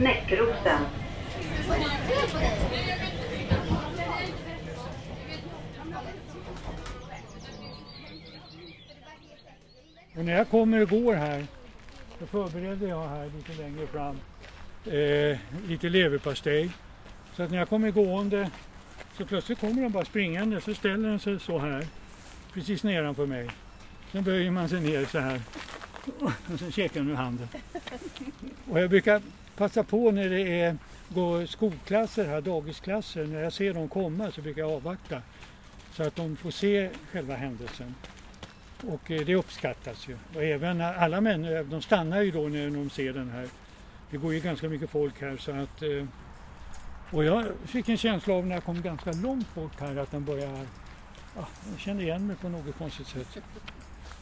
Näckrosen. Och när jag kommer och går här så förbereder jag här lite längre fram eh, lite leverpastej. Så att när jag kommer gående så plötsligt kommer de bara springande så ställer den sig så här precis nedanför mig. Sen böjer man sig ner så här och sen käkar den ur handen. Och jag brukar passa på när det är går skolklasser här, dagisklasser, när jag ser dem komma så brukar jag avvakta så att de får se själva händelsen. Och eh, det uppskattas ju. Och även alla människor, eh, de stannar ju då när de ser den här. Det går ju ganska mycket folk här så att eh, och jag fick en känsla av när jag kom ganska långt bort här att den börjar, ja, jag kände igen mig på något konstigt sätt.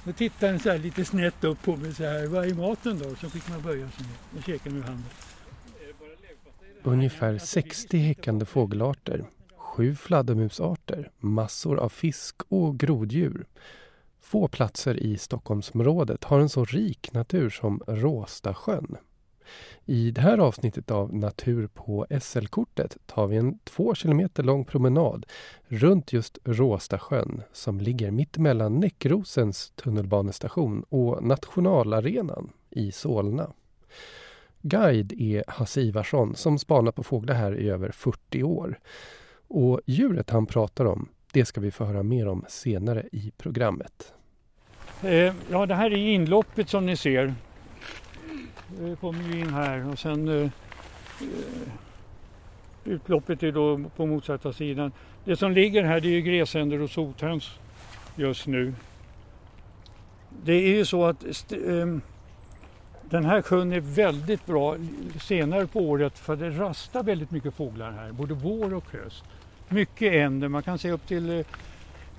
Då tittade den så här lite snett upp på mig så här, vad är maten då? Så fick man böja sig ner och käka med handen. Ungefär 60 häckande fågelarter, sju fladdermusarter, massor av fisk och groddjur. Få platser i Stockholmsområdet har en så rik natur som Råstasjön. I det här avsnittet av Natur på SL-kortet tar vi en två kilometer lång promenad runt just Råstasjön som ligger mittemellan Näckrosens tunnelbanestation och Nationalarenan i Solna. Guide är Hasse Ivarsson som spanar på fåglar här i över 40 år. Och djuret han pratar om, det ska vi få höra mer om senare i programmet. Eh, ja, det här är inloppet som ni ser. Eh, vi kommer ju in här och sen eh, eh, utloppet är då på motsatta sidan. Det som ligger här det är ju gräsänder och sothöns just nu. Det är ju så att ehm, den här sjön är väldigt bra senare på året för det rastar väldigt mycket fåglar här, både vår och höst. Mycket änder, man kan se upp till eh,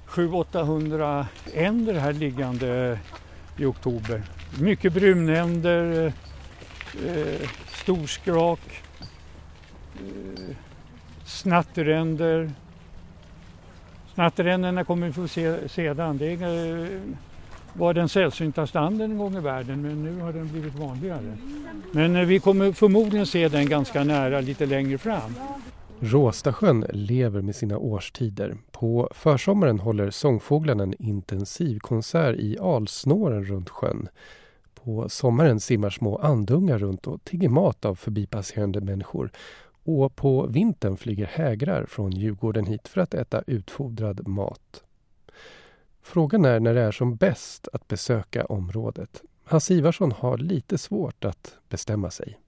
700-800 änder här liggande i oktober. Mycket brunänder, eh, storskrak, eh, snatteränder. Snatteränderna kommer vi få se sedan. Det är, eh, var den sällsyntaste anden en gång i världen men nu har den blivit vanligare. Men eh, vi kommer förmodligen se den ganska nära lite längre fram. Råstasjön lever med sina årstider. På försommaren håller sångfåglarna en intensiv konsert i alsnåren runt sjön. På sommaren simmar små andungar runt och tigger mat av förbipasserande människor. Och på vintern flyger hägrar från Djurgården hit för att äta utfodrad mat. Frågan är när det är som bäst att besöka området. Hasse Ivarsson har lite svårt att bestämma sig.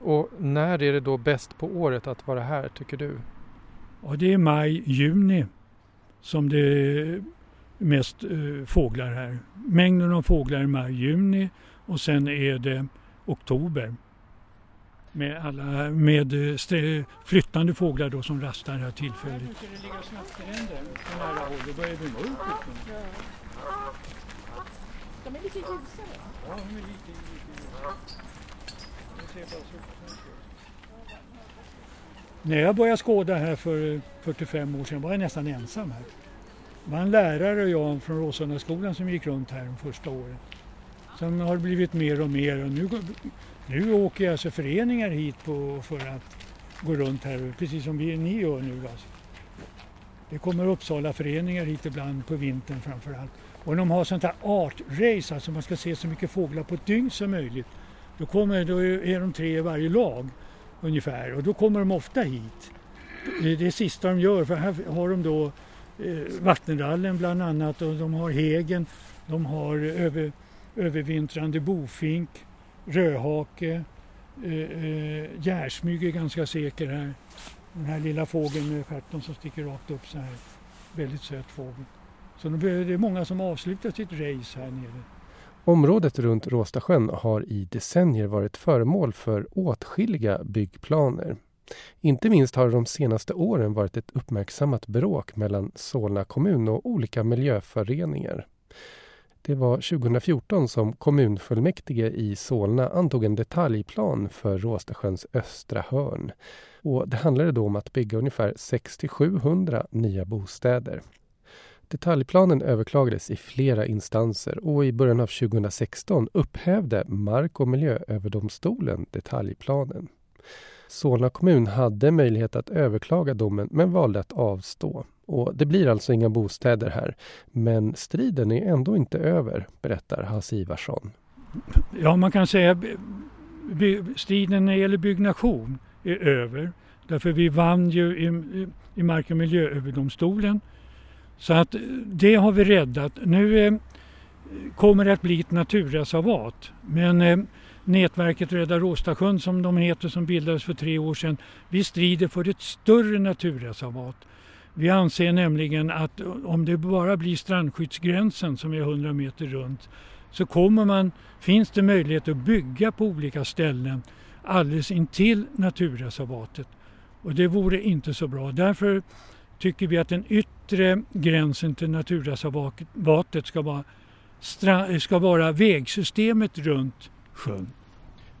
Och när är det då bäst på året att vara här tycker du? Ja, det är maj, juni som det mest eh, fåglar här. Mängden av fåglar är maj, juni och sen är det oktober. Med, alla, med eh, flyttande fåglar då som rastar här tillfälligt. Här brukar det ligga snappgränder på nära håll. Det börjar bli mörkt De är lite ljusare. Ja, de är lite, lite ljusare. När jag började skåda här för 45 år sedan var jag nästan ensam här. Det var en lärare och jag från Råsundaskolan som gick runt här de första åren. Sen har det blivit mer och mer och nu, nu åker alltså föreningar hit på, för att gå runt här, precis som vi, ni gör nu. Alltså. Det kommer Uppsala föreningar hit ibland på vintern framför allt. Och de har sånt här artrace, alltså man ska se så mycket fåglar på ett dygn som möjligt. Då, kommer, då är de tre i varje lag ungefär och då kommer de ofta hit. Det är det sista de gör för här har de då Eh, vattenrallen bland annat och de har hägen, de har över, övervintrande bofink, rödhake, eh, eh, är ganska säker här. Den här lilla fågeln med stjärten som sticker rakt upp så här. Väldigt söt fågel. Så det är många som avslutar sitt race här nere. Området runt Råstasjön har i decennier varit föremål för åtskilliga byggplaner. Inte minst har de senaste åren varit ett uppmärksammat bråk mellan Solna kommun och olika miljöföreningar. Det var 2014 som kommunfullmäktige i Solna antog en detaljplan för Råstasjöns östra hörn. Och det handlade då om att bygga ungefär 600-700 nya bostäder. Detaljplanen överklagades i flera instanser och i början av 2016 upphävde Mark och miljööverdomstolen detaljplanen. Solna kommun hade möjlighet att överklaga domen men valde att avstå. Och det blir alltså inga bostäder här. Men striden är ändå inte över, berättar Hasse Ivarsson. Ja, man kan säga striden när det gäller byggnation är över. Därför vi vann ju i, i Mark och miljööverdomstolen. Så att eh, det har vi räddat. Nu eh, kommer det att bli ett naturreservat. Men eh, nätverket Rädda Råstasjön som de heter som bildades för tre år sedan. Vi strider för ett större naturreservat. Vi anser nämligen att om det bara blir strandskyddsgränsen som är 100 meter runt så kommer man, finns det möjlighet att bygga på olika ställen alldeles intill naturreservatet. Och det vore inte så bra. Därför tycker vi att den yttre gränsen till naturreservatet ska vara, ska vara vägsystemet runt sjön.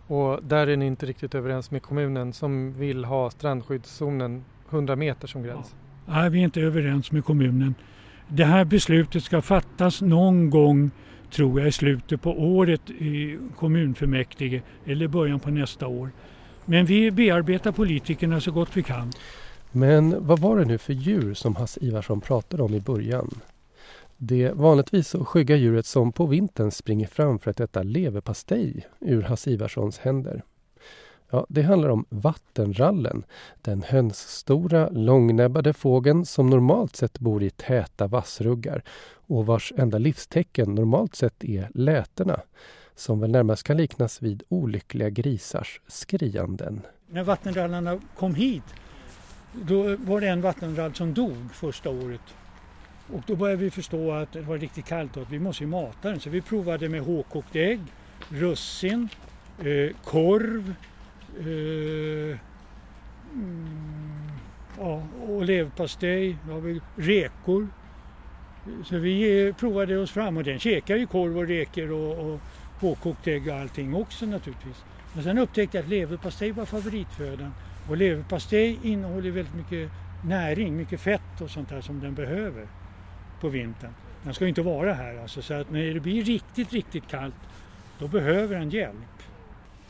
Och där är ni inte riktigt överens med kommunen som vill ha strandskyddszonen 100 meter som gräns? Ja. Nej, vi är inte överens med kommunen. Det här beslutet ska fattas någon gång, tror jag, i slutet på året i kommunfullmäktige eller början på nästa år. Men vi bearbetar politikerna så gott vi kan. Men vad var det nu för djur som Hasse Ivarsson pratade om i början? Det vanligtvis så skygga djuret som på vintern springer fram för att äta leverpastej ur Hasse Ivarssons händer. Ja, det handlar om vattenrallen, den hönsstora långnäbbade fågeln som normalt sett bor i täta vassruggar och vars enda livstecken normalt sett är lätena som väl närmast kan liknas vid olyckliga grisars skrianden. När vattenrallarna kom hit då var det en vattenrall som dog första året och då började vi förstå att det var riktigt kallt och att vi måste ju mata den. Så vi provade med hårkokt ägg, russin, eh, korv eh, mm, ja, och leverpastej, rekor. Så vi eh, provade oss fram och den käkar ju korv och räkor och, och hårkokt ägg och allting också naturligtvis. Men sen upptäckte jag att leverpastej var favoritfödan och leverpastej innehåller väldigt mycket näring, mycket fett och sånt där som den behöver på vintern. Den ska ju inte vara här alltså, så att när det blir riktigt, riktigt kallt då behöver den hjälp.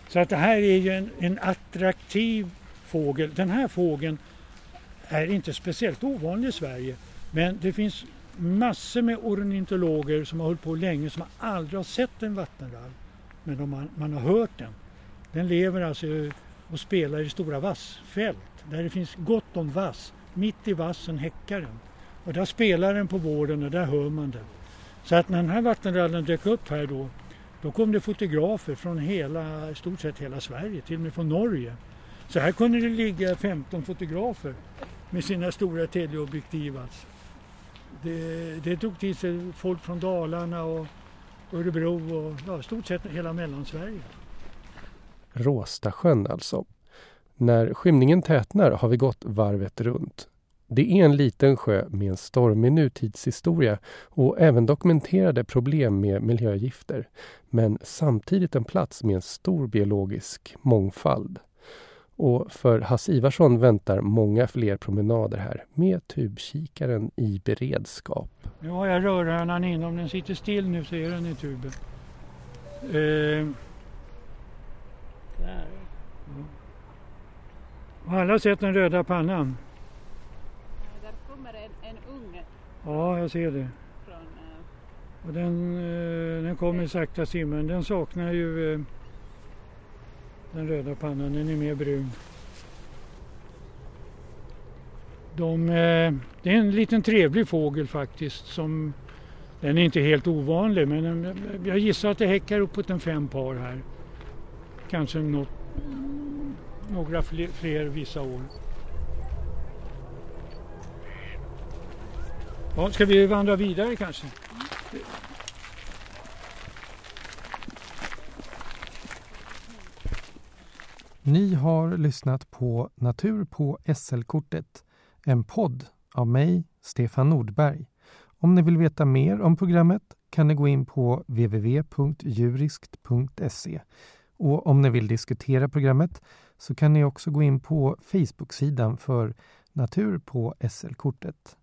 Så att det här är ju en, en attraktiv fågel. Den här fågeln är inte speciellt ovanlig i Sverige men det finns massor med ornitologer som har hållit på länge som aldrig har sett en vattenrall. Men de har, man har hört den. Den lever alltså och spelar i stora vassfält där det finns gott om vass. Mitt i vassen häckar den. Och där spelar den på våren och där hör man den. Så att när den här vattenrallen dök upp här då, då kom det fotografer från hela, i stort sett hela Sverige, till och med från Norge. Så här kunde det ligga 15 fotografer med sina stora teleobjektiv. Alltså. Det, det tog till sig folk från Dalarna och Örebro och ja, i stort sett hela Mellansverige. Råstasjön alltså. När skymningen tätnar har vi gått varvet runt. Det är en liten sjö med en stormig nutidshistoria och även dokumenterade problem med miljögifter. Men samtidigt en plats med en stor biologisk mångfald. Och för Hasse Ivarsson väntar många fler promenader här med tubkikaren i beredskap. Nu har jag rörhörnan in. Om den sitter still nu så är den i tuben. Eh. Där. Mm. Har alla sett den röda pannan? Ja, jag ser det. Från. Och den, eh, den kommer sakta simmen. Den saknar ju eh, den röda pannan, den är mer brun. De, eh, det är en liten trevlig fågel faktiskt. Som, den är inte helt ovanlig men jag gissar att det häckar uppåt en fem par här. Kanske något, några fler, fler vissa år. Ja, ska vi vandra vidare kanske? Ni har lyssnat på Natur på SL-kortet, en podd av mig, Stefan Nordberg. Om ni vill veta mer om programmet kan ni gå in på www.juriskt.se. Och om ni vill diskutera programmet så kan ni också gå in på Facebook-sidan för Natur på SL-kortet.